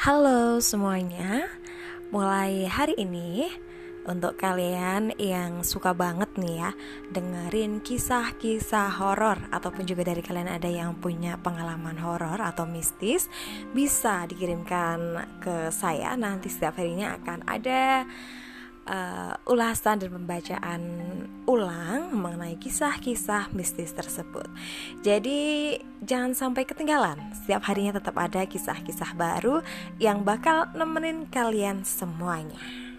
Halo semuanya, mulai hari ini untuk kalian yang suka banget nih ya dengerin kisah-kisah horor ataupun juga dari kalian ada yang punya pengalaman horor atau mistis bisa dikirimkan ke saya. Nanti setiap harinya akan ada uh, ulasan dan pembacaan ulang mengenai kisah-kisah mistis tersebut. Jadi jangan sampai ketinggalan. Setiap harinya tetap ada kisah-kisah baru yang bakal nemenin kalian semuanya.